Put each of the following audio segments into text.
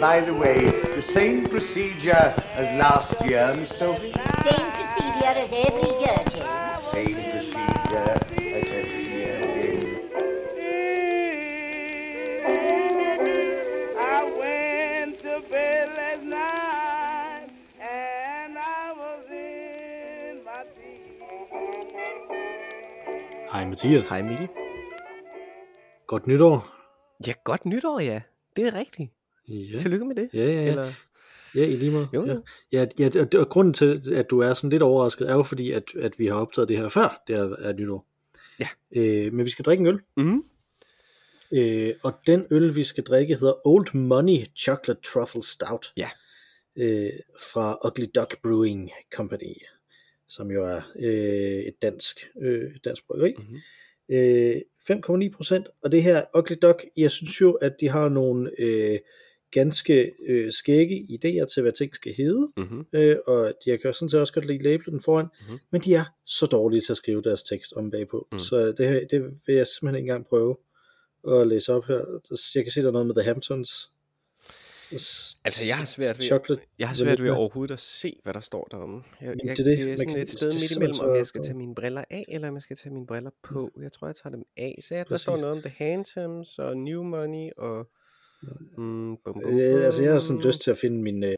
by the way, the same procedure as last year, Miss Sophie? Same procedure as every year, James. Same procedure as every year, James. I went to bed last night and I was in my teens. Hej Mathias. Hej Mikkel. Godt nytår. Ja, godt nytår, ja. Det er rigtigt. Ja. Tillykke med det. Ja, ja, ja. Eller, Ja, i lige måde. Jo. Ja, ja, ja og, og grunden til, at du er sådan lidt overrasket, er jo fordi, at, at vi har optaget det her før, det er, er nytår. Ja. Øh, men vi skal drikke en øl. mm, Øh, og den øl, vi skal drikke, hedder Old Money Chocolate Truffle Stout. Ja. Øh, fra Ugly Duck Brewing Company, som jo er øh, et dansk, øh, dansk bryggeri. Mhm. Øh, 5,9 procent. Og det her Ugly Duck, jeg synes jo, at de har nogle øh, ganske øh, skægge idéer til, hvad ting skal hedde. mm-hmm. Øh, og de kan sådan set også godt lide labelen foran, Mhm. mm-hmm. men de er så dårlige til at skrive deres tekst om bagpå. Mm. Så det, det vil jeg simpelthen ikke engang prøve at læse op her. Jeg kan se, der er noget med The Hamptons. Altså, jeg har svært ved, Chocolate jeg har svært ved overhovedet at se, hvad der står deromme. Jeg, Jamen, jeg, det er det. det er sådan kan- et sted midt imellem, om jeg skal tage mine briller af, eller om jeg skal tage mine briller på. Jeg tror, jeg tager dem af. Så ja, der står noget om The Handsums og New Money og... Mm, bum, bum, Øh, altså, jeg har sådan bum. lyst til at finde min, øh,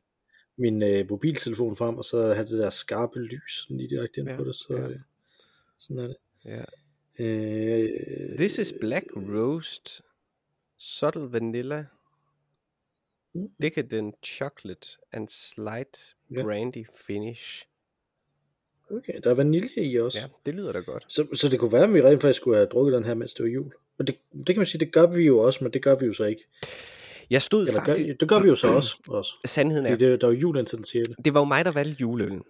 min øh, mobiltelefon frem, og så have det der skarpe lys sådan lige direkte ind Ja, på det. Så, ja. øh, sådan er det. Ja. Øh, This is black roast, subtle vanilla, Mm. decadent chocolate and slight Ja. brandy finish. Okay, der er vanilje i også. Ja, det lyder da godt. Så, så det kunne være, at vi rent faktisk skulle have drukket den her, mens det var jul. Men det, det kan man sige, det gør vi jo også, men det gør vi jo så ikke. Jeg stod Eller faktisk... gør, det gør vi jo så også. også. Sandheden er, Det, det, der er jo jul indtil den 6. det var jo mig, der valgte juleøllen.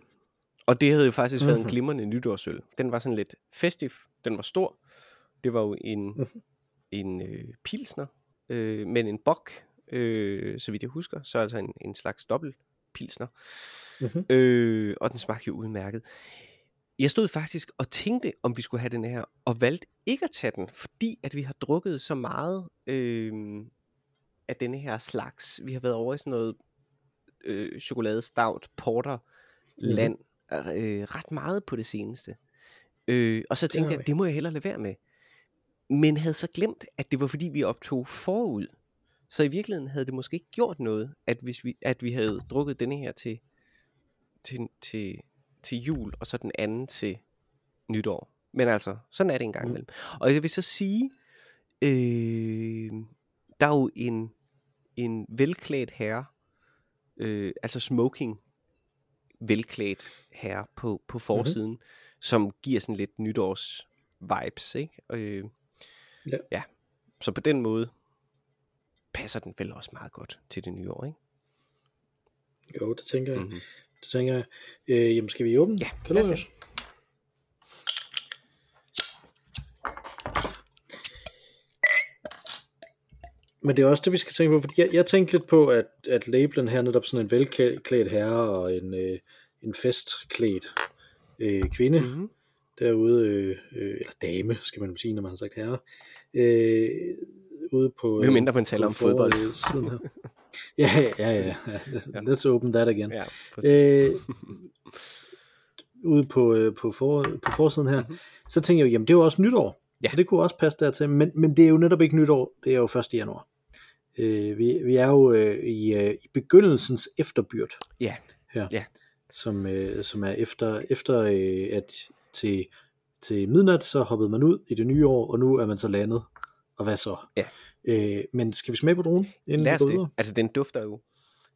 Og det havde jo faktisk været en Mhm. glimrende nytårsøl. Den var sådan lidt festiv. Den var stor. Det var jo en, Mhm. en øh, pilsner, øh, men en bok, øh, så vidt jeg husker. Så altså en, en slags dobbelt pilsner. Mhm. Øh, og den smagte jo udmærket. Jeg stod faktisk og tænkte, om vi skulle have den her, og valgte ikke at tage den, fordi at vi har drukket så meget øh, af denne her slags. Vi har været over i sådan noget øh, chokolade, stout, porter, Mhm. land, øh, ret meget på det seneste. Øh, og så tænkte har jeg, vi. det må jeg hellere lade være med. Men havde så glemt, at det var fordi, vi optog forud. Så i virkeligheden havde det måske ikke gjort noget, at, hvis vi, at vi havde drukket denne her til, til, til, til jul, og så den anden til nytår. Men altså, sådan er det en gang Mm. imellem. Og jeg vil så sige, øh, der er jo en, en velklædt herre, øh, altså smoking velklædt herre på, på forsiden, mm-hmm. som giver sådan lidt nytårs vibes, ikke? Øh, Ja. ja. Så på den måde passer den vel også meget godt til det nye år, ikke? Jo, det tænker jeg. Mm-hmm. Det tænker jeg. Øh, jamen, skal vi åbne? Ja, kan lad os? Men det er også det, vi skal tænke på, fordi jeg, jeg tænkte lidt på, at, at labelen her netop sådan en velklædt herre og en, øh, en festklædt øh, kvinde Mm-hmm. derude, øh, øh, eller dame, skal man sige, når man har sagt herre, øh, ude på... Hvem mindre man taler om fodbold. forsiden her. ja, ja, ja. Let's open that again. Ja, øh, ude på, øh, på, for, på forsiden her, mm-hmm. så tænker jeg jo, jamen det er jo også nytår. Ja. Så det kunne også passe dertil, men, men det er jo netop ikke nytår, det er jo 1. januar. Øh, vi, vi er jo øh, i, øh, i begyndelsens efterbyrd Ja, her, Ja. som, øh, som er efter, efter øh, at til, til midnat, så hoppede man ud i det nye år, og nu er man så landet. Og hvad så? Ja. Øh, men skal vi smage på dronen? Inden lad os det. Altså, den dufter jo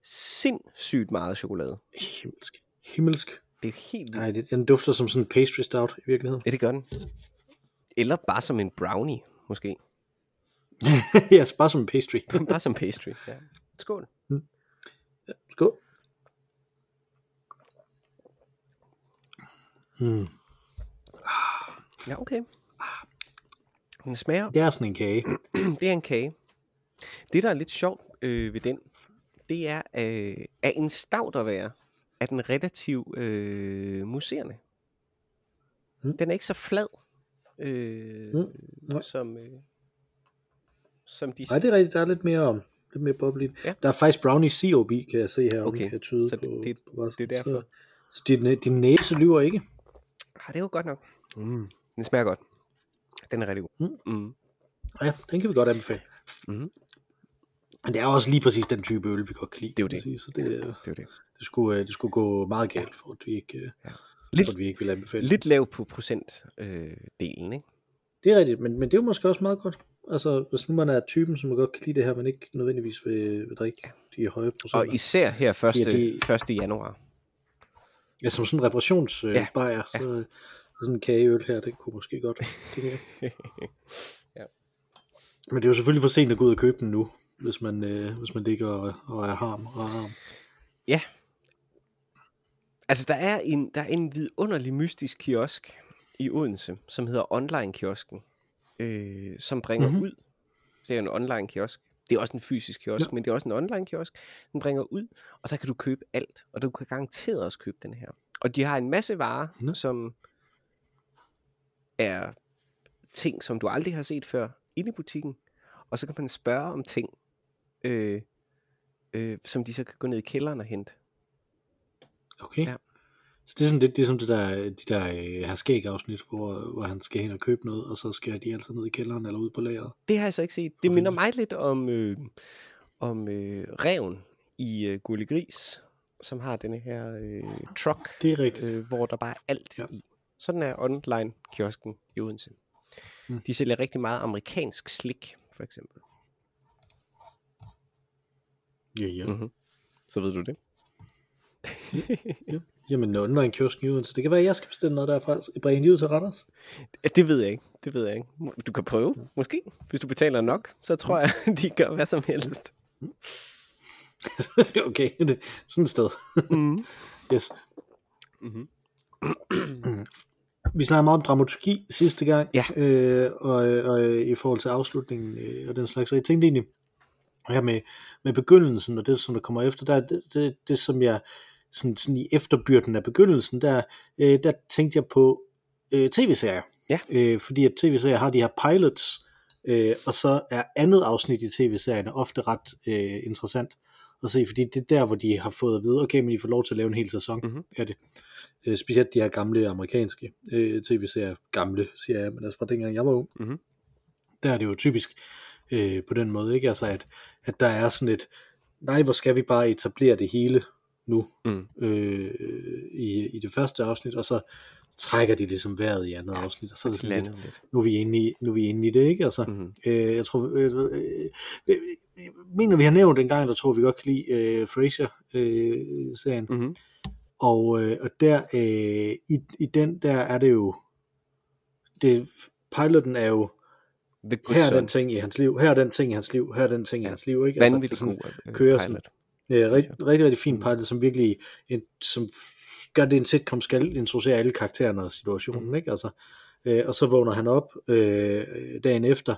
sindssygt meget chokolade. Himmelsk. Himmelsk. Det er helt. Nej, det, den dufter som sådan en pastry stout i virkeligheden. Ja, det gør den. Eller bare som en brownie, måske. ja, bare som en pastry. bare som pastry. Ja. Skål. Skål. Mm. Ja, okay. Den smager Det er sådan en kage. det er en kage. Det, der er lidt sjovt øh, ved den, det er, øh, at en stout at være, er den relativt øh, muserende. Mm. Den er ikke så flad, øh, Mm, nej. som, øh, som de... Nej, det er rigtigt. Der er lidt mere, lidt mere boble. Ja. Der er faktisk brownie COB, kan jeg se her, Okay, kan jeg tyde så på, det- på vasken. det er derfor. Så, så din, din næse lyver ikke. Ah, det er jo godt nok. Mm. Den smager godt. Den er rigtig god. Mm. Mm. Ja, den kan vi godt anbefale. Mhm. Men det er også lige præcis den type øl, vi godt kan lide. Det er jo det. sige. Så det, øh, Det er jo det. det, skulle, øh, det skulle gå meget galt, for at vi ikke, øh, Ja. for at vi ikke vil anbefale. lidt lav på procentdelen, øh, delen, ikke? Det er rigtigt, men, men det er jo måske også meget godt. Altså, hvis nu man er typen, som godt kan lide det her, men ikke nødvendigvis vil, vil drikke de høje procenter. Og især her 1. det- 1. januar. Ja, som sådan en reparationsbajer, øh, Ja, bajer, så, så sådan en kageøl her, det kunne måske godt. Det Ja. Men det er jo selvfølgelig for sent at gå ud og købe den nu, hvis man, øh, hvis man ligger og, og er harm og harm. Ja. Altså, der er en, der er en vidunderlig mystisk kiosk i Odense, som hedder Online-kiosken, øh, som bringer Mhm. mm-hmm. ud. Det er en online-kiosk. Det er også en fysisk kiosk, Ja. men det er også en online-kiosk. Den bringer ud, og der kan du købe alt. Og du kan garanteret også købe den her. Og de har en masse varer, Nå. som er ting, som du aldrig har set før inde i butikken. Og så kan man spørge om ting, øh, øh, som de så kan gå ned i kælderen og hente. Okay. Ja. Så det er sådan lidt ligesom det der, de der øh, her skæg-afsnit, hvor, hvor han skal hen og købe noget, og så skal de altså ned i kælderen eller ud på lageret. Det har jeg så ikke set. Det minder mig lidt om, øh, om øh, reven i øh, Gulli Gris, som har denne her øh, truck, Det er rigtigt. øh, hvor der bare er alt ja. i. Sådan er online-kiosken i Odense. Mm. De sælger rigtig meget amerikansk slik, for eksempel. Ja, ja. Mm-hmm. Så ved du det. Jamen, online kiosk i Odense. Det kan være, at jeg skal bestille noget derfra. Bringe lige ud til Randers. Det ved jeg ikke. Det ved jeg ikke. Du kan prøve, måske. Hvis du betaler nok, så tror jeg, de gør hvad som helst. Okay. Det er sådan et sted. Mm. Yes. Mm-hmm. Vi snakkede meget om dramaturgi sidste gang, Ja. øh, og, og øh, i forhold til afslutningen øh, og den slags. Så jeg tænkte egentlig, her med, med begyndelsen og det, som der kommer efter, der, det, det, det som jeg sådan, sådan i efterbyrden af begyndelsen, der, øh, der tænkte jeg på øh, tv-serier. Ja. Øh, fordi at tv-serier har de her pilots, øh, og så er andet afsnit i tv-serierne ofte ret øh, interessant at se, fordi det er der, hvor de har fået at vide, okay, men I får lov til at lave en hel sæson, Mhm. mm-hmm. er det. Øh, specielt de her gamle amerikanske øh, tv-serier, gamle siger jeg, men altså fra dengang jeg var ung, Mhm. der er det jo typisk øh, på den måde, ikke? Altså at, at der er sådan et, nej, hvor skal vi bare etablere det hele nu Mm. øh, i, i det første afsnit, og så trækker de ligesom vejret i andet afsnit, og så er det sådan lidt, nu er vi inde i, nu er vi inde i det, ikke? Altså, Mm-hmm. Øh, jeg tror, øh, øh, øh, jeg mener, vi har nævnt en gang, der tror vi godt kan lide øh, Frasier-serien. Øh, Mm-hmm. og, øh, og der, øh, i, i den, der er det jo, det, piloten er jo, The her er Son. den ting i hans liv, her er den ting i hans liv, her er den ting i Ja. hans liv, ikke? Vanvittigt det sådan, god øh, kører pilot. sådan. øh, rigtig, rigtig, rigtig fin pilot, som virkelig, en, som gør det en sitcom, skal introducere alle karaktererne og situationen, Mhm. ikke? Altså, øh, og så vågner han op øh, dagen efter,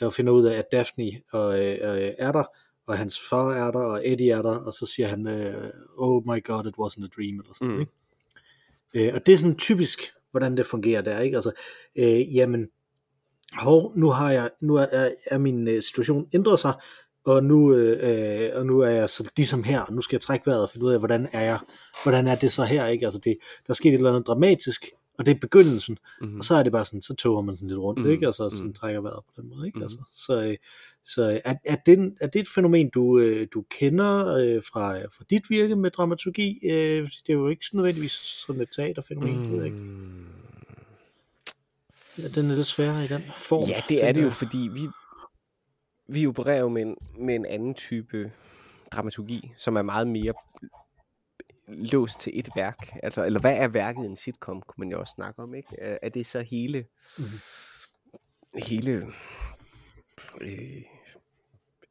og finder ud af, at Daphne og, øh, øh, er der, og hans far er der, og Eddie er der, og så siger han, øh, oh my god, it wasn't a dream, eller sådan, Mm. ikke? Øh, og det er sådan typisk, hvordan det fungerer der, ikke? Altså, øh, jamen, hov, nu har jeg, nu er, er, er min øh, situation ændret sig, og nu, øh, og nu er jeg så ligesom her, og nu skal jeg trække vejret og finde ud af, hvordan er jeg, hvordan er det så her, ikke? Altså det, der er sket et eller andet dramatisk, og det er begyndelsen, Mm-hmm. og så er det bare sådan, så toger man sådan lidt rundt, Mhm, ikke? Og så sådan mhm. trækker vejret på den måde, ikke? Mhm. Altså, så, øh, så øh, er, er, det, er det et fænomen, du, øh, du kender øh, fra, fra dit virke med dramaturgi? Øh, det er jo ikke sådan nødvendigvis sådan et teaterfænomen, mm. ved jeg ikke. Mm. Ja, den er lidt sværere i den form. Ja, det er det jo, fordi vi, vi opererer jo med en, med en anden type dramaturgi, som er meget mere låst til et værk. Altså, eller hvad er værket i en sitcom, kunne man jo også snakke om, ikke? Er, det så hele, Mhm. hele øh,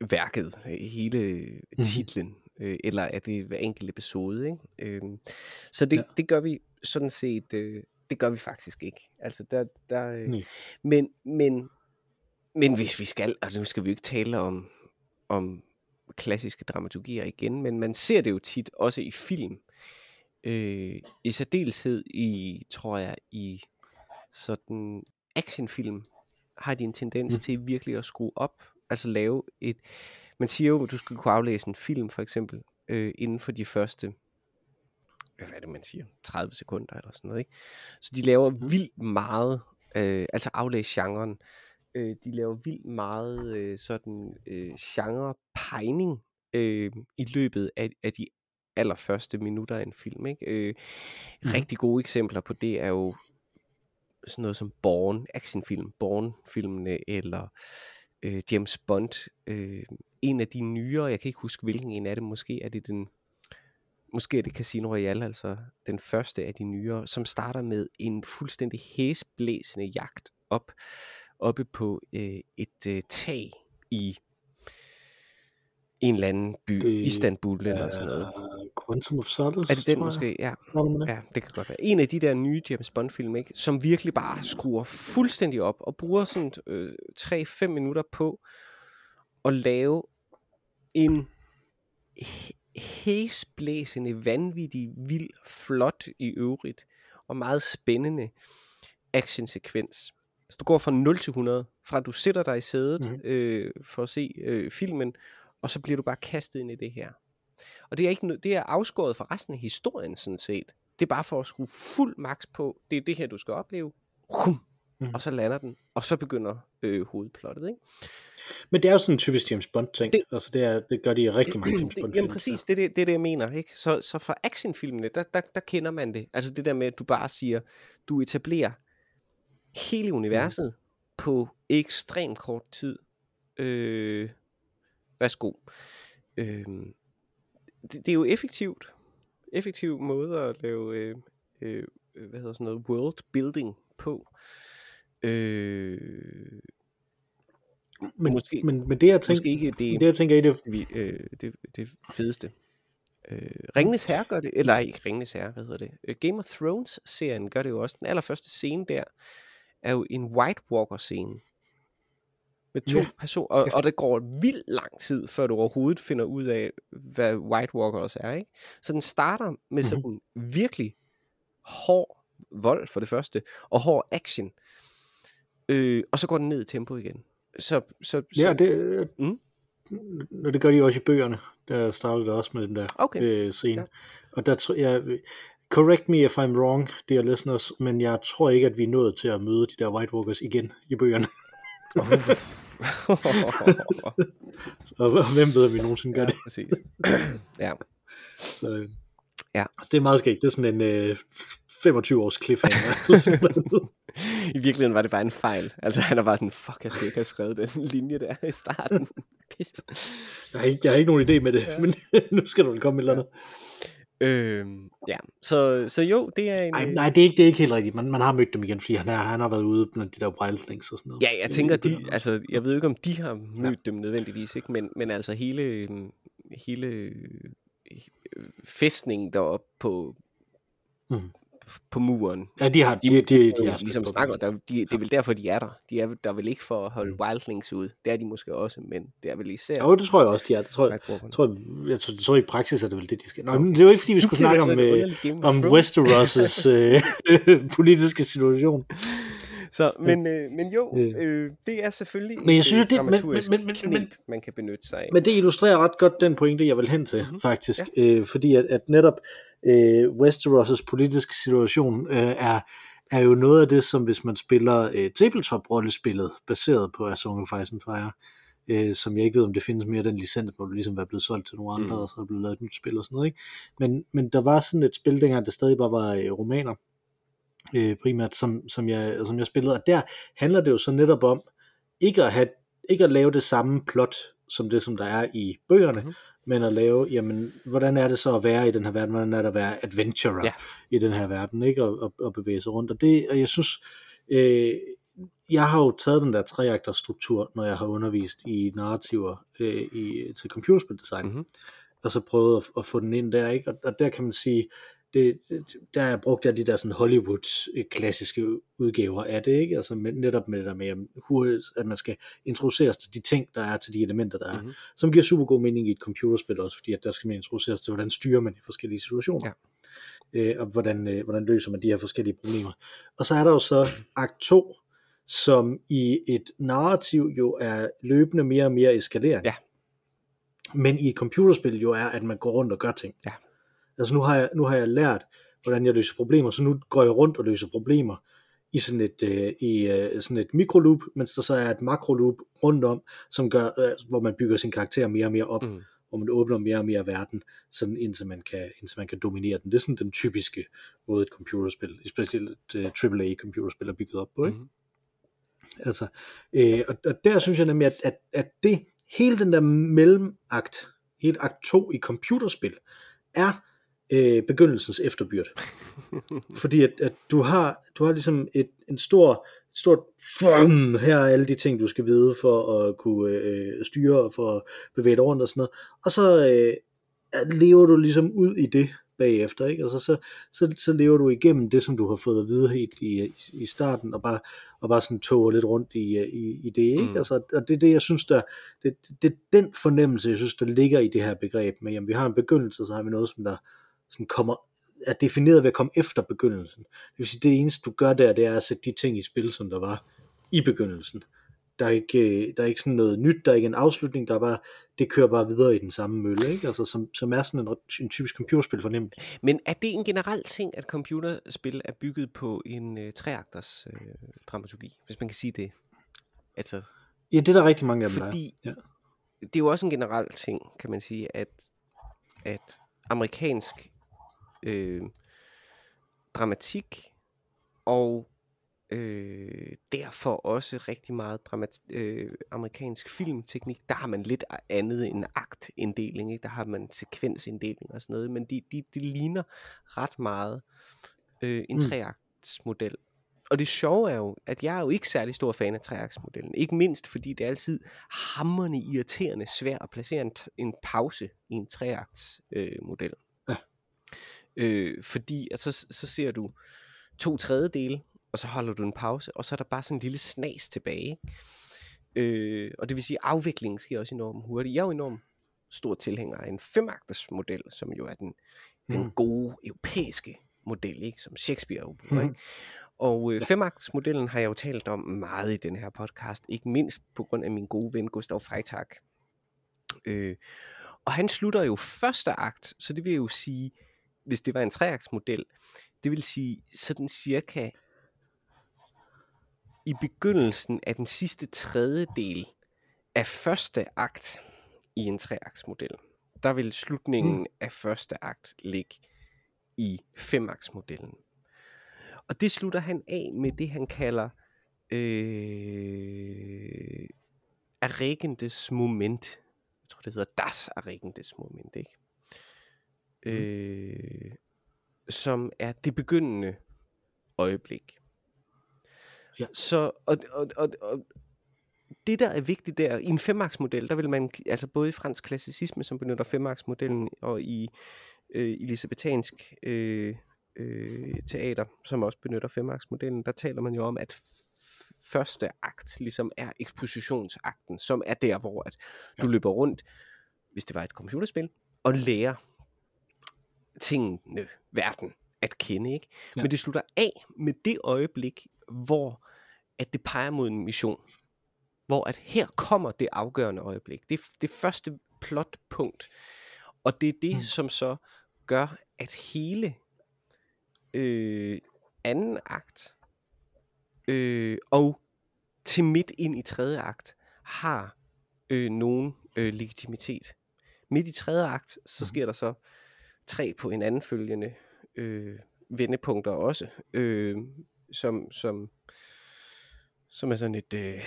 værket, øh, hele Mhm. titlen, øh, eller er det hver enkelt episode, ikke? Øhm, så det, Ja. det gør vi sådan set, øh, det gør vi faktisk ikke. Altså, der, der, øh, men, men, men hvis vi skal, og nu skal vi jo ikke tale om, om klassiske dramaturgier igen, men man ser det jo tit også i film. Øh, I særdeleshed i, tror jeg, i sådan actionfilm, har de en tendens Mm. mm. til virkelig at skrue op. Altså lave et... Man siger jo, at du skal kunne aflæse en film, for eksempel, øh, inden for de første hvad er det, man siger, 30 sekunder eller sådan noget, ikke? Så de laver vildt meget, øh, altså aflæse genren, øh, de laver vildt meget øh, sådan øh, genre-pegning øh, i løbet af, af de allerførste minutter af en film, ikke? Øh, Mhm. Rigtig gode eksempler på det er jo sådan noget som Bourne, actionfilm, Bourne-filmene, eller øh, James Bond. Øh, en af de nyere, jeg kan ikke huske hvilken en af dem, måske er det den, måske er det Casino Royale, altså den første af de nyere, som starter med en fuldstændig hæsblæsende jagt op, oppe på øh, et øh, tag i en eller anden by, Det Istanbul eller sådan noget. Quantum of Solace, Er det den måske? Ja. Ja, det kan godt være. En af de der nye James Bond-film, ikke? som virkelig bare skruer fuldstændig op og bruger sådan øh, 3-5 minutter på at lave en hæ- hæsblæsende, vanvittig, vild, flot i øvrigt og meget spændende actionsekvens. Så du går fra 0 til 100, fra at du sætter dig i sædet mm-hmm. øh, for at se øh, filmen, og så bliver du bare kastet ind i det her. Og det er, ikke, det er afskåret fra resten af historien sådan set. Det er bare for at skrue fuld max på, det er det her, du skal opleve. Rum, Mhm. og så lander den, og så begynder øh, hovedplottet. Ikke? Men det er jo sådan en typisk James Bond ting. Det- altså det, er, det gør de i rigtig mange James det, Bond jamen præcis, det er det, det det, jeg mener. Ikke? Så, så for actionfilmene, der, der, der kender man det. Altså det der med, at du bare siger, du etablerer hele universet mm. på ekstrem kort tid. Øh, værsgo. Øh, det, det er jo effektivt. Effektiv måde at lave, øh, øh, hvad hedder sådan noget, world building på. Øh, Men, måske- men, men det jeg tænker, måske ikke det, det jeg tænker i det, vi, øh, det, det fedeste. Øh, Ringnes Herre gør det, eller ikke Ringnes Herre, hvad hedder det? Øh, Game of Thrones-serien gør det jo også. Den allerførste scene der er jo en White Walker-scene. Med to Ja. personer, og, og det går vildt lang tid, før du overhovedet finder ud af, hvad White Walkers er, ikke? Så den starter med Mhm. sådan virkelig hård vold for det første, og hård action. Øh, og så går den ned i tempo igen. Så, så, så ja, det, Mm. det gør de også i bøgerne. Der startede det også med den der okay. øh, scene. Ja. Og der tror jeg, correct me if I'm wrong, dear listeners, men jeg tror ikke, at vi er nået til at møde de der White Walkers igen i bøgerne. Og hvem ved, om vi nogensinde gør ja, det. præcis. ja. Så, Ja. altså, det er meget skægt. Det er sådan en øh, 25 års cliffhanger. I virkeligheden var det bare en fejl. Altså han er bare sådan, fuck, jeg skulle ikke have skrevet den linje der i starten. Pis. jeg, har ikke, jeg har ikke nogen idé med det, Ja. ja. men nu skal du vel komme med et eller andet. Øhm, ja, så, så jo, det er en... Nej, øh, nej det, er ikke, det er ikke helt rigtigt. Man, man har mødt dem igen, fordi han, er, han har været ude blandt de der wildlings og sådan noget. Ja, jeg tænker, de, Øh, altså, jeg ved ikke, om de har mødt ja. dem nødvendigvis, ikke? Men, men altså hele, øhm, hele øh, fæstningen deroppe på, Mhm. På muren, Ja, de har... de, De, de, de, de, har ligesom snakker, der, de, det er vel derfor, de er der. De er der er vel ikke for at holde Mm. wildlings ud. Det er de måske også, men det er vel især Jo, det tror jeg også, de er. Det tror jeg, tror, jeg, jeg, tror, jeg tror, i praksis er det vel det, de skal. Nå, det er jo ikke, fordi vi skulle snakke om, øh, om. Westeros' øh, politiske situation. Så, men, øh, men jo, Øh. det er selvfølgelig Men jeg synes, øh, det- men- men- men- men- man kan benytte sig af. Men det illustrerer ret godt den pointe, jeg vil hen til, Mhm. mm-hmm. faktisk. Ja. Øh, fordi at, at netop øh, Westeros' politiske situation øh, er, er jo noget af det, som hvis man spiller øh, tabletop-rollespillet, baseret på A Song of Ice and Fire, øh, som jeg ikke ved, om det findes mere, den licens må ligesom være blevet solgt til nogle andre, Mm. mm. og så er der blevet lavet et nyt spil og sådan noget. Ikke? Men, men der var sådan et spil, dengang det stadig bare var øh, romaner, øh, primært, som, som, jeg, som jeg spillede, og der handler det jo så netop om, ikke at, have, ikke at lave det samme plot, som det, som der er i bøgerne, Mhm. Men at lave, jamen, hvordan er det så at være i den her verden, hvordan er det at være adventurer Ja. i den her verden, ikke, og, og, og bevæge sig rundt, og det, og jeg synes, øh, jeg har jo taget den der treakters struktur, når jeg har undervist i narrativer øh, i, til computerspildesign, Mhm. mm-hmm. og så prøvet at, at få den ind der, ikke, og, og der kan man sige, det, der er brugt af de der sådan Hollywood øh, klassiske udgaver af det, ikke? Altså med, netop med det der med, hurtigt, at man skal introduceres til de ting, der er, til de elementer, der er, Mhm. som giver super god mening i et computerspil også, fordi at der skal man introduceres til, hvordan styrer man i forskellige situationer, Ja. øh, og hvordan, øh, hvordan løser man de her forskellige problemer. Og så er der jo så akt 2, som i et narrativ jo er løbende mere og mere eskalerende. Ja. Men i et computerspil jo er, at man går rundt og gør ting. Ja. Altså nu har jeg, nu har jeg lært, hvordan jeg løser problemer, så nu går jeg rundt og løser problemer i sådan et, øh, i, øh, sådan et mikroloop, mens der så er et makroloop rundt om, som gør, øh, hvor man bygger sin karakter mere og mere op, Mm. mm. hvor man åbner mere og mere verden, sådan indtil man, kan, indtil man kan dominere den. Det er sådan den typiske måde et computerspil, specielt et uh, AAA computerspil er bygget op på. Ikke? Mhm. Altså, øh, og, og der synes jeg nemlig, at, at, at det, hele den der mellemakt, helt akt 2 i computerspil, er øh, begyndelsens efterbyrd. Fordi at, at du har du har ligesom et, en stor stort fum, her er alle de ting du skal vide for at kunne øh, styre og for at bevæge dig rundt og sådan noget. Og så øh, lever du ligesom ud i det bagefter, ikke? Altså så, så, så lever du igennem det, som du har fået at vide helt i, i starten, og bare, og bare sådan toger lidt rundt i, i, i det, ikke? Mm. Altså, og det er det, jeg synes, der, det, det er den fornemmelse, jeg synes, der ligger i det her begreb med, jamen vi har en begyndelse, så har vi noget, som der sådan kommer, er defineret ved at komme efter begyndelsen. Det vil sige, det eneste du gør der, det er at sætte de ting i spil, som der var i begyndelsen. Der er ikke, øh, der er ikke sådan noget nyt, der er ikke en afslutning, der er bare, det kører bare videre i den samme mølle, ikke? Altså, som, som er sådan en, en typisk computerspil fornemt. Men er det en generel ting, at computerspil er bygget på en øh, treakters øh, dramaturgi, hvis man kan sige det? Altså, Ja, det er der rigtig mange af dem, der fordi Ja. det er jo også en generel ting, kan man sige, at, at amerikansk øh, dramatik og øh, derfor også rigtig meget dramat, øh, amerikansk filmteknik, der har man lidt andet end aktinddeling, ikke? der har man sekvensinddeling og sådan noget, men de, de, de ligner ret meget øh, en Mm. treaktsmodel. Og det sjove er jo, at jeg er jo ikke særlig stor fan af treaktsmodellen. Ikke mindst fordi det er altid hammerende irriterende svært at placere en, en pause i en treaktsmodel. Øh, model. Ja. Øh, fordi at så, så ser du to tredjedele, og så holder du en pause, og så er der bare sådan en lille snas tilbage. Øh, og det vil sige, at afviklingen sker også enormt hurtigt. Jeg er jo enormt stor tilhænger af en femakters model, som jo er den, den Mm. gode europæiske model, ikke? som Shakespeare jo bruger. Mhm. Ikke? Og øh, femagtsmodellen har jeg jo talt om meget i den her podcast, ikke mindst på grund af min gode ven Gustav Freitag. Øh, og han slutter jo første akt, så det vil jo sige, hvis det var en treaktsmodel, det vil sige sådan cirka i begyndelsen af den sidste tredjedel af første akt i en treaktsmodel. Der vil slutningen mm. af første akt ligge i femaktsmodellen. Og det slutter han af med det, han kalder øh, erregendes moment. Jeg tror, det hedder das erregendes moment, ikke? Mm. Øh, som er det begyndende øjeblik. Ja. Så, og, og, og, og det, der er vigtigt der, i en femaksmodel, der vil man, altså både i fransk klassicisme, som benytter femaksmodellen, og i øh, elisabethansk øh, øh, teater, som også benytter femaksmodellen, der taler man jo om, at første akt ligesom er ekspositionsakten, som er der, hvor at du løber rundt, hvis det var et computerspil, og lærer tingene, verden, at kende, ikke? Ja. Men det slutter af med det øjeblik, hvor at det peger mod en mission. Hvor at her kommer det afgørende øjeblik. Det er det første plotpunkt. Og det er det, mm. Mm. som så gør, at hele øh, anden akt øh, og til midt ind i tredje akt har øh, nogen øh, legitimitet. Midt i tredje akt, så sker der så tre på hinanden følgende øh, vendepunkter også, øh, som, som, som er sådan et, øh,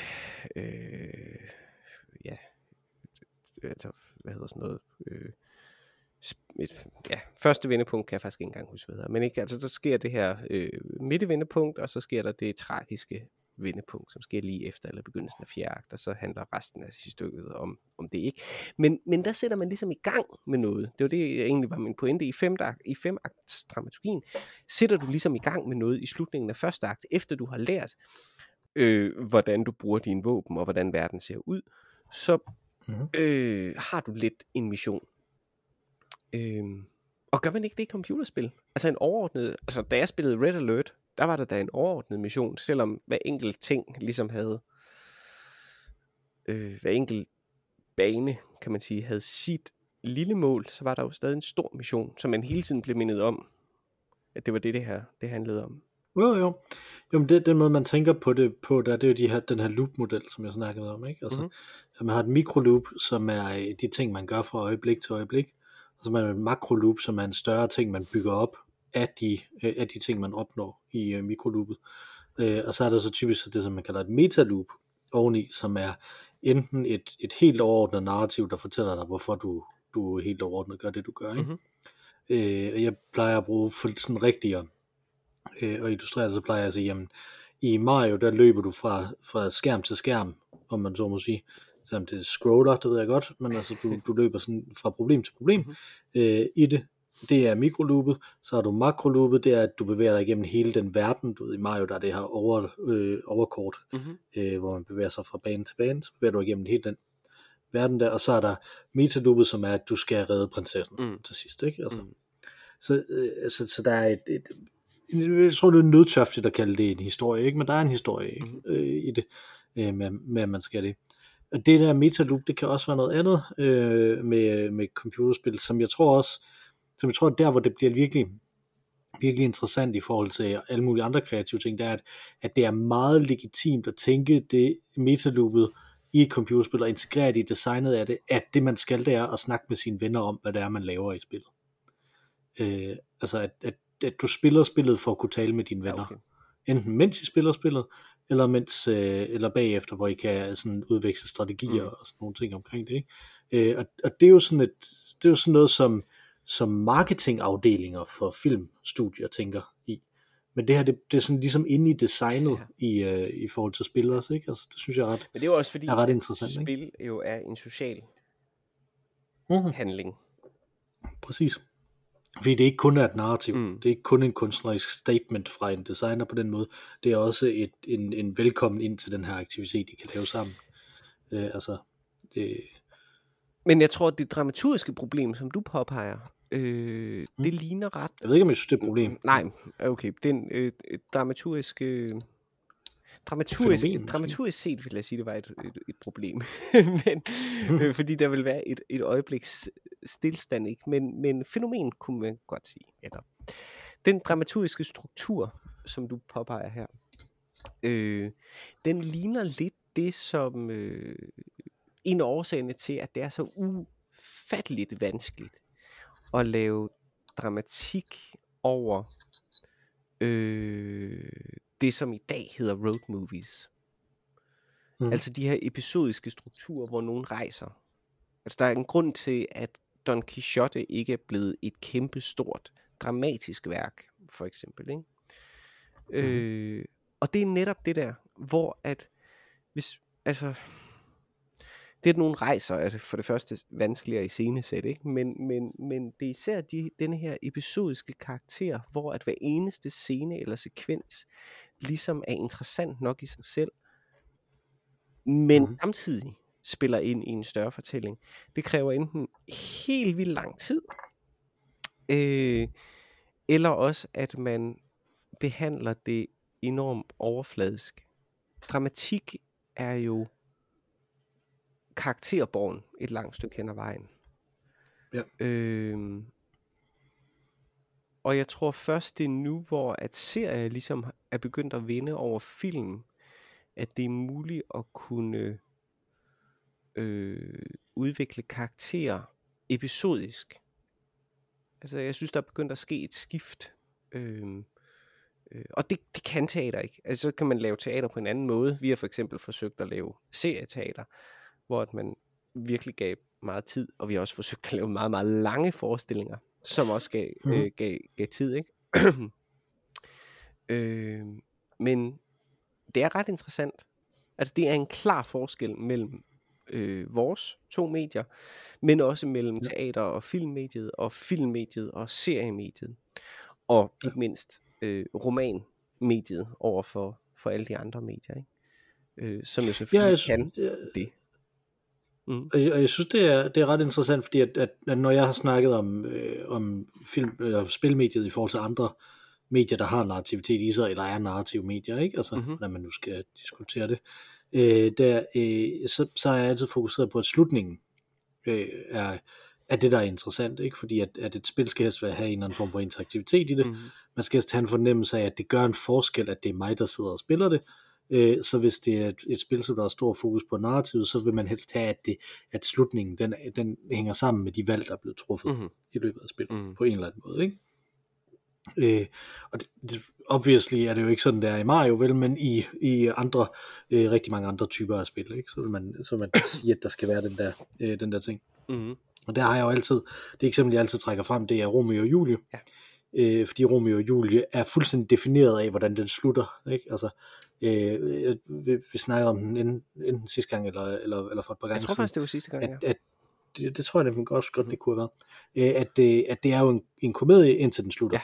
øh, ja, altså, hvad hedder sådan noget, øh, et, ja, første vendepunkt kan jeg faktisk ikke engang huske, hvad det hedder, men ikke, altså der sker det her øh, midtevendepunkt, og så sker der det tragiske vendepunkt, som sker lige efter, eller begyndelsen af fjerde akt, og så handler resten af stykket om, om det ikke. Men, men der sætter man ligesom i gang med noget. Det var det egentlig var min pointe i fem, i fem akts dramaturgien. Sætter du ligesom i gang med noget i slutningen af første akt, efter du har lært, øh, hvordan du bruger dine våben, og hvordan verden ser ud, så Mhm. øh, har du lidt en mission. Øh, Og gør man ikke det i computerspil? Altså en overordnet, altså da jeg spillede Red Alert, der var der da en overordnet mission, selvom hver enkelt ting ligesom havde, øh, hver enkelt bane, kan man sige, havde sit lille mål, så var der jo stadig en stor mission, som man hele tiden blev mindet om, at det var det, det her det handlede om. Jo, jo. Jo, men det, den måde, man tænker på det på, der, det er jo de her, den her loop-model, som jeg snakkede om, ikke? Altså, Mhm. mm-hmm. at man har et mikroloop, som er øh, de ting, man gør fra øjeblik til øjeblik, og så man et makroloop, som er en større ting, man bygger op af de, øh, af de ting, man opnår i øh, mikroloopet. Øh, og så er der så typisk så det, som man kalder et metaloop oveni, som er enten et, et helt overordnet narrativ, der fortæller dig, hvorfor du, du helt overordnet gør det, du gør. Ikke? Mhm. Øh, og jeg plejer at bruge for sådan rigtigere øh, og illustrere det, så plejer jeg at sige, jamen, i Mario, der løber du fra, fra skærm til skærm, om man så må sige. Selvom det er scroller, det ved jeg godt, men altså, du, du løber sådan fra problem til problem Mhm. øh, i det. Det er mikroloopet, så har du makroloopet, det er, at du bevæger dig igennem hele den verden. Du ved, i Mario, der er det her over, øh, overkort, Mhm. øh, hvor man bevæger sig fra bane til bane, så bevæger du igennem hele den verden der, og så er der metaloopet, som er, at du skal redde prinsessen Mm. til sidst, ikke? Altså, Mm. så, øh, så, så der er et, et, jeg tror, det er nødtørftigt at kalde det en historie, ikke? men der er en historie ikke? Mhm. Øh, i det, øh, med, med, at man skal det. Det der metaloop, det kan også være noget andet øh, med, med computerspil, som jeg tror også, som jeg tror, der hvor det bliver virkelig, virkelig interessant i forhold til alle mulige andre kreative ting, det er, at, at det er meget legitimt at tænke det metaloopet i et computerspil og integrere det i designet af det, at det man skal, det er at snakke med sine venner om, hvad det er, man laver i spillet. Øh, altså at, at, at du spiller spillet for at kunne tale med dine venner. Ja, okay. Enten mens I spiller spillet, eller, mens, øh, eller bagefter, hvor I kan sådan udveksle strategier Mm. og sådan nogle ting omkring det. Ikke? Øh, og, og det er jo sådan et, det er jo sådan noget, som, som marketingafdelinger for filmstudier tænker i. Men det her, det, det er sådan ligesom inde i designet ja. i, øh, i forhold til spillere, ikke? Altså, det synes jeg er ret, Men det er jo også fordi, er ret interessant, ikke? spil jo er en social mm-hmm. handling. præcis. Fordi det ikke kun er et narrativ, Mm. det er ikke kun en kunstnerisk statement fra en designer på den måde, det er også et, en, en velkommen ind til den her aktivitet, de kan lave sammen. Øh, altså, det, Men jeg tror, det dramaturgiske problem, som du påpeger, øh, Mm. det ligner ret... jeg ved ikke, om jeg synes, det er et problem. Nej, okay. Den øh, dramaturgiske... Øh, dramaturgisk, Fænomen, dramaturgisk set vil jeg sige, det var et, et, et problem. men, øh, fordi der vil være et, et øjebliks stillstand, ikke? Men, men fænomen kunne man godt sige. Eller, den dramaturgiske struktur, som du påpeger her, øh, den ligner lidt det, som øh, en af årsagerne til, at det er så ufatteligt vanskeligt at lave dramatik over øh, det, som i dag hedder road movies. Mhm. Altså de her episodiske strukturer, hvor nogen rejser. Altså der er en grund til, at Don Quixote ikke er blevet et kæmpe stort dramatisk værk, for eksempel. Ikke? Mm-hmm. Øh, og det er netop det der, hvor at hvis, altså, det at nogen rejser er det for det første vanskeligere i scenesæt, ikke? Men, men, men det er især de, denne her episodiske karakter, hvor at hver eneste scene eller sekvens ligesom er interessant nok i sig selv, men mm. samtidig spiller ind i en større fortælling. Det kræver enten helt vildt lang tid, øh, eller også at man behandler det enormt overfladisk. Dramatik er jo karakterborgen et langt stykke hen ad vejen. Ja. Øhm, og jeg tror først det er nu, hvor at serier ligesom er begyndt at vinde over film, at det er muligt at kunne øh, udvikle karakterer episodisk. Altså jeg synes, der er begyndt at ske et skift. Øh, øh, og det, det kan teater ikke. Altså så kan man lave teater på en anden måde. Vi har for eksempel forsøgt at lave serieteater, hvor at man virkelig gav meget tid, og vi har også forsøgt at lave meget, meget lange forestillinger, som også gav, Mhm. øh, gav, gav tid, ikke? øh, men det er ret interessant. Altså det er en klar forskel mellem øh, vores to medier, men også mellem teater- og filmmediet, og filmmediet og seriemediet, og ikke mindst øh, romanmediet over for, for alle de andre medier, ikke? Øh, som jo selvfølgelig Ja, ja, jeg, kan ja, det. Mm. Og, jeg, og jeg synes, det er, det er ret interessant, fordi at, at, at når jeg har snakket om, øh, om film, eller spilmediet i forhold til andre medier, der har narrativitet i sig, eller er narrative medier, ikke? Altså, Mhm. mm-hmm. når man nu skal diskutere det, øh, der, øh, så, så er jeg altid fokuseret på, at slutningen øh, er, er det, der er interessant, ikke? Fordi at, at et spil skal helst have en eller anden form for interaktivitet i det. Mm. Man skal helst have en fornemmelse af, at det gør en forskel, at det er mig, der sidder og spiller det. Øh, så hvis det er et, et spil, som der er stor fokus på narrativet, så vil man helst have, at, det, at slutningen den, den hænger sammen med de valg, der er blevet truffet Mhm. i løbet af spillet, Mhm. på en eller anden måde. Ikke? Øh, og det, det, obviously er det jo ikke sådan, det er i Mario, vel, men i, i andre, øh, rigtig mange andre typer af spil, ikke? Så, vil man, så vil man sige, at der skal være den der, øh, den der ting. Mm. Og der har jeg jo altid, det eksempel, jeg altid trækker frem, det er Romeo og Julie. Ja. Øh, fordi Romeo og Julie er fuldstændig defineret af, hvordan den slutter. Ikke? Altså, øh, vi, vi snakker om den enten, enten sidste gang, eller, eller, eller for et par gange Jeg tror faktisk, det var sidste gang, ja. at, at det, det tror jeg nemlig godt, godt det kunne have været, øh, at, det, at det er jo en, en komedie, indtil den slutter. Ja.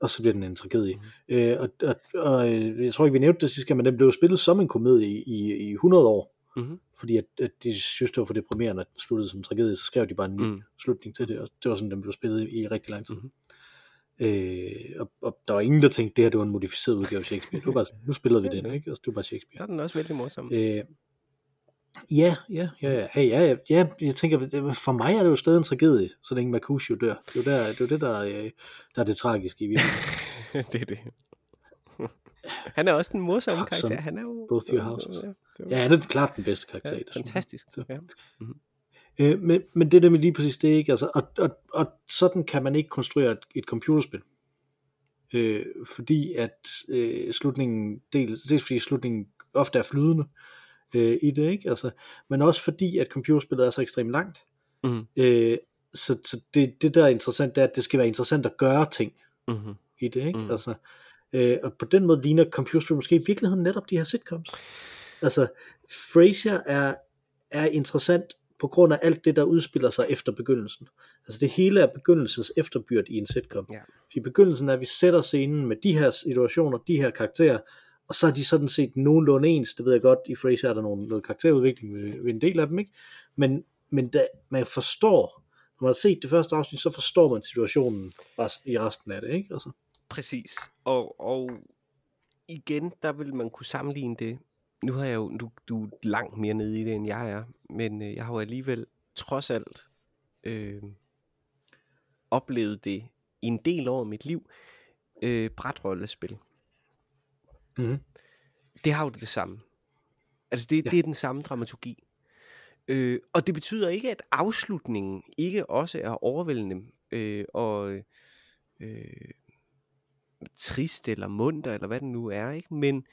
Og så bliver den en tragedie. Mm. Øh, og, og, og øh, jeg tror ikke, vi nævnte det sidste gang, men den blev spillet som en komedie i, i, i 100 år. Mm-hmm. Fordi at, at de synes, det var for deprimerende, at den sluttede som tragedie, så skrev de bare en ny Mm. slutning til det, og det var sådan, den blev spillet i, rigtig lang tid. Mhm. Øh, og, og, der var ingen, der tænkte, det her det var en modificeret udgave af Shakespeare. Det var bare sådan, nu spillede vi den, ikke? Altså, det var bare Shakespeare. er den også vældig morsom. Øh, ja, ja, ja, ja, ja, ja, ja, jeg tænker, for mig er det jo stadig en tragedie, så længe Mercutio dør. Det er jo, der, det, er jo det, der, er, øh, der er det tragiske i virkeligheden. det er det. Han er også en morsom karakter. Han er jo... Both your houses. Ja, Ja, han er klart den bedste karakter. ja, fantastisk. Så. Ja. Øh, men, men det der med lige præcis det, ikke? Altså, og, og, og sådan kan man ikke konstruere et, et computerspil. Øh, fordi at øh, slutningen, dels, dels fordi slutningen ofte er flydende øh, i det, ikke? Altså, men også fordi at computerspillet er så ekstremt langt. Mhm. Øh, så så det, det der er interessant, det er, at det skal være interessant at gøre ting Mm-hmm. i det, ikke? Mm. Mm. Altså, øh, og på den måde ligner computerspil måske i virkeligheden netop de her sitcoms. Altså, Frasier er, er interessant på grund af alt det, der udspiller sig efter begyndelsen. Altså det hele er begyndelses efterbyrd i en sitcom. Ja. I begyndelsen er, at vi sætter scenen med de her situationer, de her karakterer, og så er de sådan set nogenlunde ens. Det ved jeg godt, i Frasier er der nogle, noget karakterudvikling ved, en del af dem, ikke? Men, men da, man forstår, når man har set det første afsnit, så forstår man situationen i resten af det, ikke? Altså, Præcis. Og, og igen, der vil man kunne sammenligne det. Nu har jeg jo, du, du er langt mere nede i det, end jeg er, men øh, jeg har jo alligevel trods alt øh, oplevet det i en del år af mit liv. Øh, brætrollespil. mm-hmm. det har jo det samme. Altså det, ja. Ja. det er den samme dramaturgi. Øh, og det betyder ikke, at afslutningen ikke også er overvældende øh, og øh, trist eller munter, eller hvad den nu er. ikke, Men,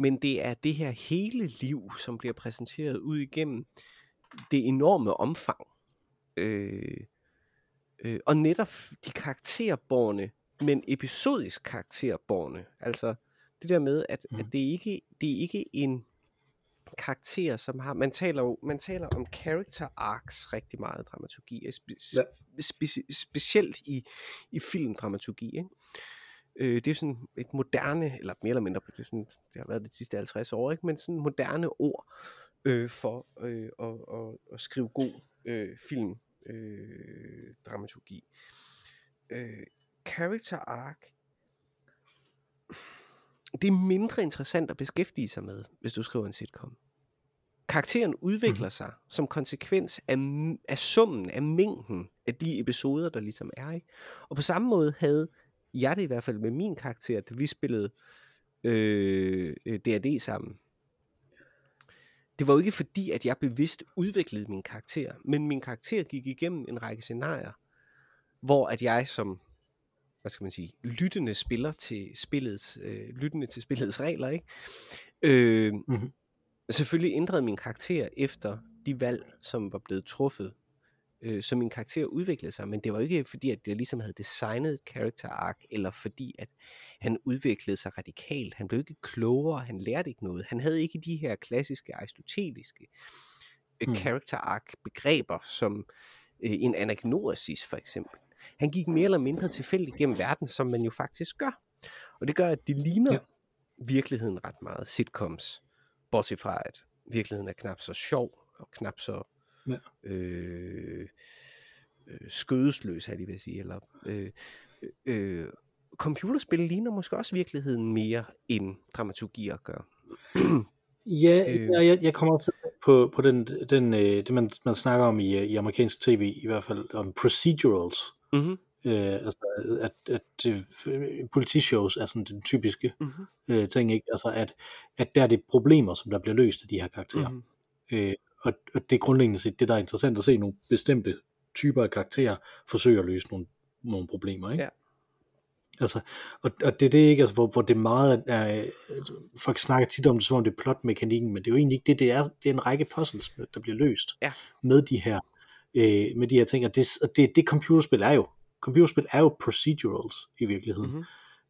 men det er det her hele liv, som bliver præsenteret ud igennem det enorme omfang. Øh, øh, og netop de karakterborne, men episodisk karakterborne. Altså det der med, at, mm. at det, ikke, det er ikke en karakter, som har, man taler jo, man taler om character arcs rigtig meget i dramaturgi, spe, spe, specielt i, i filmdramaturgi, ikke? Øh, det er sådan et moderne, eller mere eller mindre, det, er sådan, det har været de sidste 50 år, ikke? men sådan moderne ord øh, for øh, at, at, at skrive god øh, film øh, dramaturgi. Øh, character arc det er mindre interessant at beskæftige sig med, hvis du skriver en sitcom. Karakteren udvikler mm-hmm. sig som konsekvens af, af summen, af mængden af de episoder, der ligesom er. Ikke? Og på samme måde havde jeg det i hvert fald med min karakter, da vi spillede øh, øh, D&D sammen. Det var jo ikke fordi, at jeg bevidst udviklede min karakter, men min karakter gik igennem en række scenarier, hvor at jeg som hvad skal man sige, lyttende spiller til spillets, øh, lyttende til spillets regler, ikke? Øh, Mhm. Selvfølgelig ændrede min karakter efter de valg, som var blevet truffet, øh, så min karakter udviklede sig, men det var ikke fordi, at jeg ligesom havde designet et character arc, eller fordi, at han udviklede sig radikalt. Han blev ikke klogere, han lærte ikke noget. Han havde ikke de her klassiske aristoteliske øh, Mm. character arc begreber, som øh, en anagnosis for eksempel. Han gik mere eller mindre tilfældigt gennem verden, som man jo faktisk gør. Og det gør, at det ligner. Ja. virkeligheden ret meget sitcoms. Bortset fra, at virkeligheden er knap så sjov og knap så Ja. Øh, øh, skødesløs, er de vil sige. Eller, øh, øh, computerspil ligner måske også virkeligheden mere end dramaturgier gør. Ja, Øh. øh. jeg, jeg kommer til på, på den, den, øh, det, man, man snakker om i, øh, i amerikansk tv, i hvert fald om procedurals. Mm-hmm. Øh, altså, at, at det, politishows er sådan den typiske Mm-hmm. øh, ting, ikke? Altså, at, at der er det problemer, som der bliver løst af de her karakterer. Mm-hmm. Øh, og, og det er grundlæggende set det, der er interessant at se nogle bestemte typer af karakterer forsøge at løse nogle, nogle problemer. Ikke? Ja. Altså, og, og det er det ikke, altså, hvor, hvor det meget er, folk snakker tit om det, som om det er plotmekanikken, men det er jo egentlig ikke det, det er, det er en række puzzles, der bliver løst Ja. med de her øh, med de her ting, og det, og det, det computerspil er jo, computerspil er jo procedurals i virkeligheden, Mhm.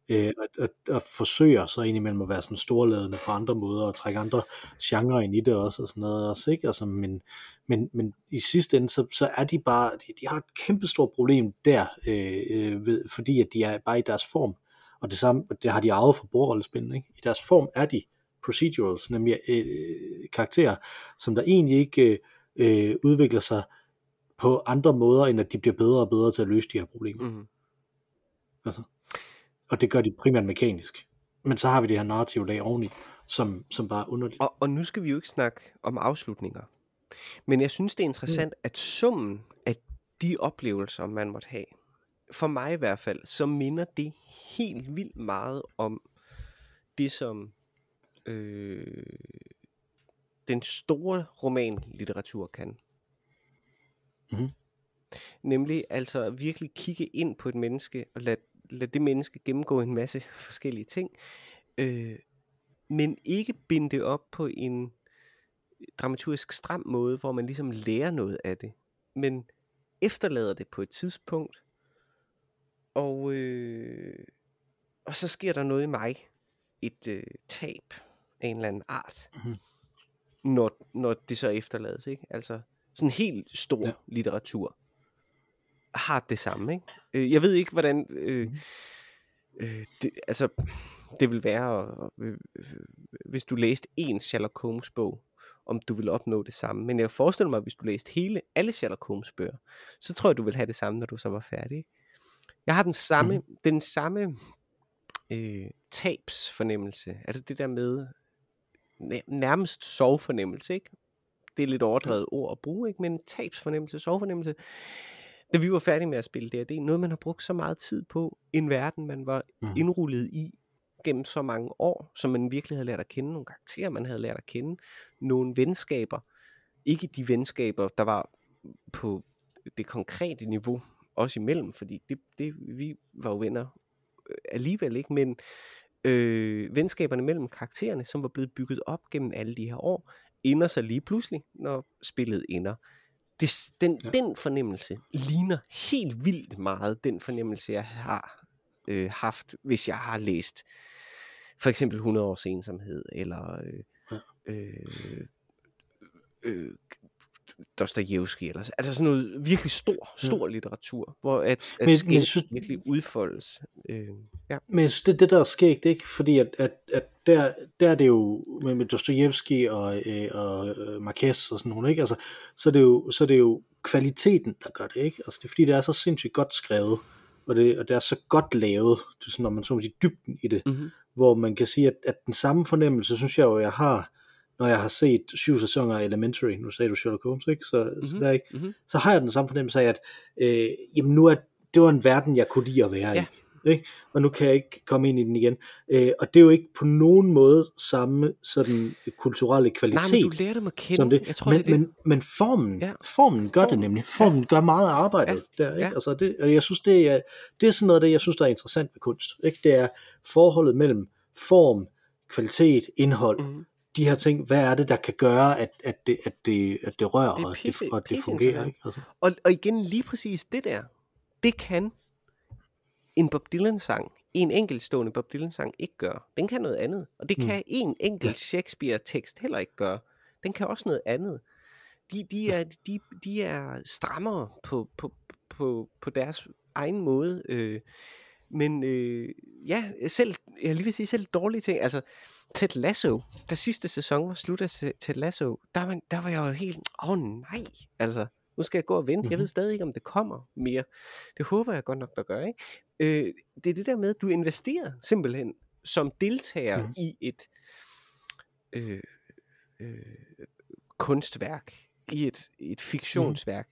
Øh, og, og, og forsøger så indimellem at være sådan storladende på andre måder, og trække andre genrer ind i det også, og sådan noget også, ikke? Altså, men, men, men i sidste ende, så, så er de bare, de, de har et kæmpestort problem der, øh, øh, ved, fordi at de er bare i deres form, og det samme, det har de arvet fra bordrollespillene, ikke? I deres form er de procedurals, nemlig øh, karakterer, som der egentlig ikke øh, udvikler sig på andre måder, end at de bliver bedre og bedre til at løse de her problemer. Mm-hmm. Altså. Og det gør de primært mekanisk. Men så har vi det her narrative lag oveni, som, som bare er underligt. Og, og nu skal vi jo ikke snakke om afslutninger. Men jeg synes, det er interessant, mm. at summen af de oplevelser, man måtte have, for mig i hvert fald, så minder det helt vildt meget om det, som øh, den store romanlitteratur kan. Mhm. Nemlig altså virkelig kigge ind på et menneske og lade, lade det menneske gennemgå en masse forskellige ting, øh, men ikke binde det op på en dramaturgisk stram måde, hvor man ligesom lærer noget af det, men efterlader det på et tidspunkt, og, øh, og så sker der noget i mig, et øh, tab af en eller anden art, Mhm. når, når det så efterlades, ikke? Altså sådan helt stor ja. litteratur har det samme, ikke? Øh, jeg ved ikke, hvordan... Øh, Mhm. øh, det, altså, det vil være, øh, øh, hvis du læste en Sherlock Holmes bog, om du vil opnå det samme. Men jeg forestiller mig, at hvis du læste hele, alle Sherlock Holmes bøger, så tror jeg, du vil have det samme, når du så var færdig. Jeg har den samme, mm-hmm. den samme øh, tabsfornemmelse. Altså det der med næ- nærmest sovefornemmelse, ikke? Det er lidt overdrevet ord at bruge, ikke? Men tabsfornemmelse, sovefornemmelse. Da vi var færdige med at spille er noget, man har brugt så meget tid på. En verden, man var Mhm. indrullet i gennem så mange år, som man virkelig havde lært at kende. Nogle karakterer, man havde lært at kende. Nogle venskaber. Ikke de venskaber, der var på det konkrete niveau, også imellem, fordi det, det, vi var jo venner øh, alligevel ikke, men øh, venskaberne mellem karaktererne, som var blevet bygget op gennem alle de her år, ender sig lige pludselig, når spillet ender. Det, den, Ja. den fornemmelse ligner helt vildt meget den fornemmelse, jeg har øh, haft, hvis jeg har læst for eksempel 100 års ensomhed, eller øh, Ja. øh, øh, Dostojevski, eller altså sådan noget virkelig stor, stor litteratur, hvor at, at Men- men, men synes- virkelig udfoldes. Øh, ja. Men jeg synes, det er det, der er skægt, ikke? Fordi at, at, at der, der er det jo med, med Dostojevski og, øh, og øh, Marquez og sådan nogle, ikke? Altså, så, er det jo, så er det jo kvaliteten, der gør det, ikke? Altså, det er fordi, det er så sindssygt godt skrevet, og det, og det er så godt lavet, det er sådan, når man så må sige, dybden i det, Mm-hmm. hvor man kan sige, at, at den samme fornemmelse, synes jeg jo, jeg har, når jeg har set syv sæsoner af Elementary, nu sagde du Sherlock Holmes, ikke? Så, mm-hmm. så, Mhm. der, ikke? Mhm. så har jeg den samme fornemmelse af, at øh, jamen nu er, det var en verden, jeg kunne lide at være Ja. i. Ikke? Og nu kan jeg ikke komme ind i den igen. Øh, og det er jo ikke på nogen måde samme sådan kulturelle kvalitet. Nej, men du lærer dem at kende. som det. Jeg tror, men, det er det. men, men formen, ja. Formen gør det Formen, nemlig. Formen ja. gør meget arbejdet ja. der. Ikke? Ja. Altså det, og jeg synes, det er, det er sådan noget det, jeg synes, der er interessant ved kunst. Ikke? Det er forholdet mellem form, kvalitet, indhold. Mm. De her ting, hvad er det, der kan gøre, at, at, det, at, det, at det rører, Det er og, det, pisse- og det pisse fungerer. Ikke? Altså. Og, og igen, lige præcis det der, det kan en Bob Dylan-sang, en enkeltstående Bob Dylan-sang ikke gøre. Den kan noget andet. Og det Mm. kan en enkelt Shakespeare-tekst heller ikke gøre. Den kan også noget andet. De, de, er, de, de er strammere på, på, på, på deres egen måde. Øh, men øh, ja, selv, jeg lige vil sige, selv dårlige ting. Altså, Ted Lasso, da sidste sæson var slut af Ted Lasso, der var, der var jeg jo helt, åh oh, nej, altså, nu skal jeg gå og vente. Jeg ved stadig ikke, om det kommer mere. Det håber jeg godt nok, der gør, ikke? Øh, det er det der med, at du investerer simpelthen som deltager Mhm. i et øh, øh, kunstværk, i et, et fiktionsværk.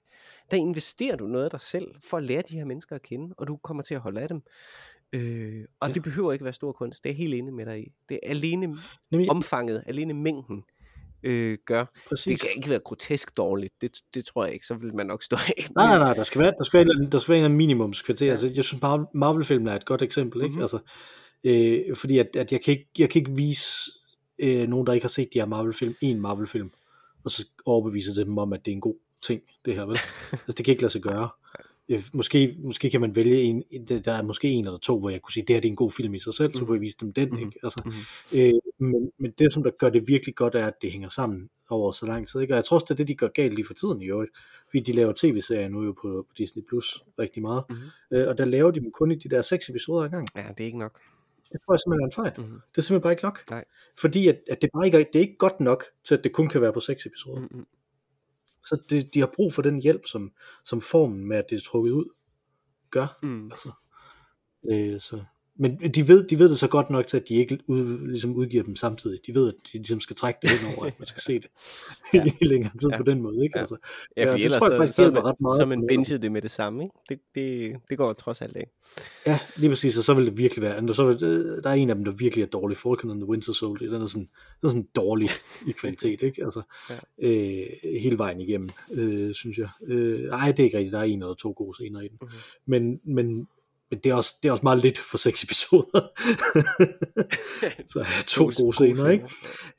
Der investerer du noget af dig selv for at lære de her mennesker at kende, og du kommer til at holde af dem. Øh, og Ja. det behøver ikke være stor kunst. Det er jeg helt enig med dig i. Det er alene Nemlig, omfanget, alene mængden øh, gør. præcis. Det kan ikke være grotesk dårligt. Det, det tror jeg ikke. Så vil man nok stå af. Nej, nej, nej, der skal være, der skal være, en, der skal være en minimumskvarter. Ja. Altså, jeg synes, Mar- Marvel-filmen er et godt eksempel, ikke? Mhm. Altså, øh, fordi at, at jeg, kan ikke, jeg kan ikke vise øh, nogen, der ikke har set de her Marvel-film, en Marvel-film, og så overbevise dem om, at det er en god ting, det her, vel? altså, det kan ikke lade sig gøre. Måske, måske kan man vælge en, der er måske en eller to, hvor jeg kunne sige, det her det er en god film i sig selv, så Mhm. kunne jeg vise dem den, Mhm. ikke? Altså, Mhm. øh, men, men det, som der gør det virkelig godt, er, at det hænger sammen over så lang tid, ikke? Og jeg tror også, det er det, de gør galt lige for tiden i øvrigt, fordi de laver tv-serier nu jo på, på Disney Plus rigtig meget, Mhm. øh, og der laver de dem kun i de der seks episoder ad gang. Ja, det er ikke nok. Det tror jeg simpelthen er en fejl. Mhm. Det er simpelthen bare ikke nok. Nej. Fordi at, at det bare ikke er, det er ikke godt nok til, at det kun kan være på seks episoder. Mhm. Så det, de har brug for den hjælp, som, som formen med, at det er trukket ud, gør. Mm. Altså, øh, så. Men de ved, de ved det så godt nok til, at de ikke ud, ligesom udgiver dem samtidig. De ved, at de ligesom skal trække det hen over, at man skal se det Ja. i længere tid Ja. på den måde. Ikke? Ja. Altså, Ja, Ja, for det ellers tror jeg så, faktisk så, er hjælper man, ret meget så man binget det med det samme, ikke? Det, det, det går trods alt ikke. ja, lige præcis, og så vil det virkelig være. og Så vil, øh, der er en af dem, der virkelig er dårlig. Falcon and the Winter Soldier, den er sådan, den er sådan dårlig i kvalitet, ikke? Altså, Ja. øh, hele vejen igennem, øh, synes jeg. Øh, ej, det er ikke rigtigt, der er en eller to gode scener i den. Mhm. Men, men, men det er, også, det er også meget lidt for seks episoder. så ja, to gode, gode scener, ikke?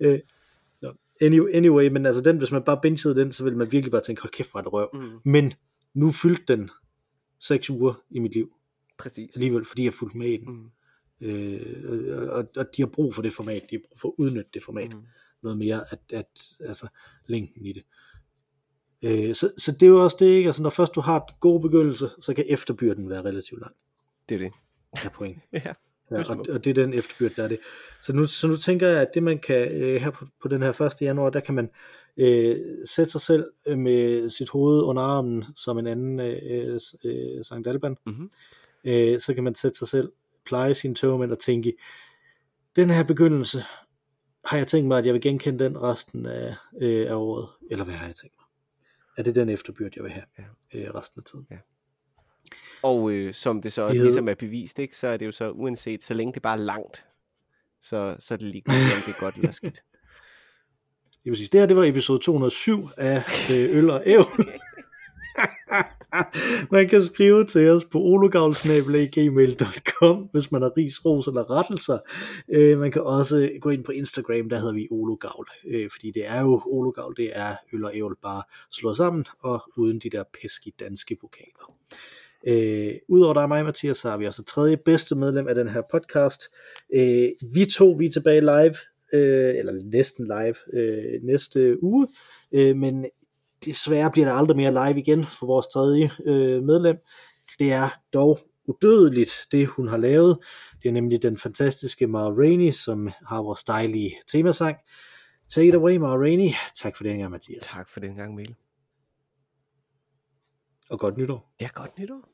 Øh, no. anyway, anyway, men altså den, hvis man bare bingede den, så ville man virkelig bare tænke, hold kæft, hvor det røv. Mm, Men nu fyldte den seks uger i mit liv, præcis. alligevel, fordi jeg fulgte med i den. Mm, Øh, og, og de har brug for det format, de har brug for at udnytte det format mm. noget mere, at, at altså længden i det. Øh, så, så det er jo også det, ikke? Altså, når først du har en god begyndelse, så kan efterbyrden være relativt lang. Det er det. Er point. Ja. Ja, og, og det er den efterbyrd, der er det. Så nu, så nu tænker jeg, at det man kan øh, her på, på den her 1. januar, der kan man øh, sætte sig selv øh, med sit hoved under armen som en anden øh, øh, Sankt Alban. Mhm. Øh, så kan man sætte sig selv, pleje sine tøvmænd og tænke, den her begyndelse, har jeg tænkt mig, at jeg vil genkende den resten af, øh, af året? Eller hvad har jeg tænkt mig? Er det den efterbyrd, jeg vil have Ja. øh, resten af tiden? Og øh, som det så Det hed- ligesom er bevist, ikke, så er det jo så uanset, så længe det bare er langt, så, så er det lige om det er godt eller skidt. Lige præcis. Det her, det var episode 207 af øh, Øl og Æv. man kan skrive til os på ologavlsnabelag.gmail.com, hvis man har ris, ros eller rettelser. Øh, man kan også gå ind på Instagram, der hedder vi ologavl, øh, fordi det er jo ologavl, det er øl og ævl bare slået sammen, og uden de der peski danske vokaler. Øh, Udover dig og mig, Mathias, så har vi også tredje bedste medlem af den her podcast. Øh, vi to, vi er tilbage live, øh, eller næsten live øh, næste uge, øh, men desværre bliver der aldrig mere live igen for vores tredje øh, medlem. Det er dog udødeligt, det hun har lavet. Det er nemlig den fantastiske Mara Rainey, som har vores dejlige temasang. Take it away, Mara Rainey. Tak for den gang, Mathias. Tak for den gang, Mikkel. Og godt nytår. Ja, godt nytår.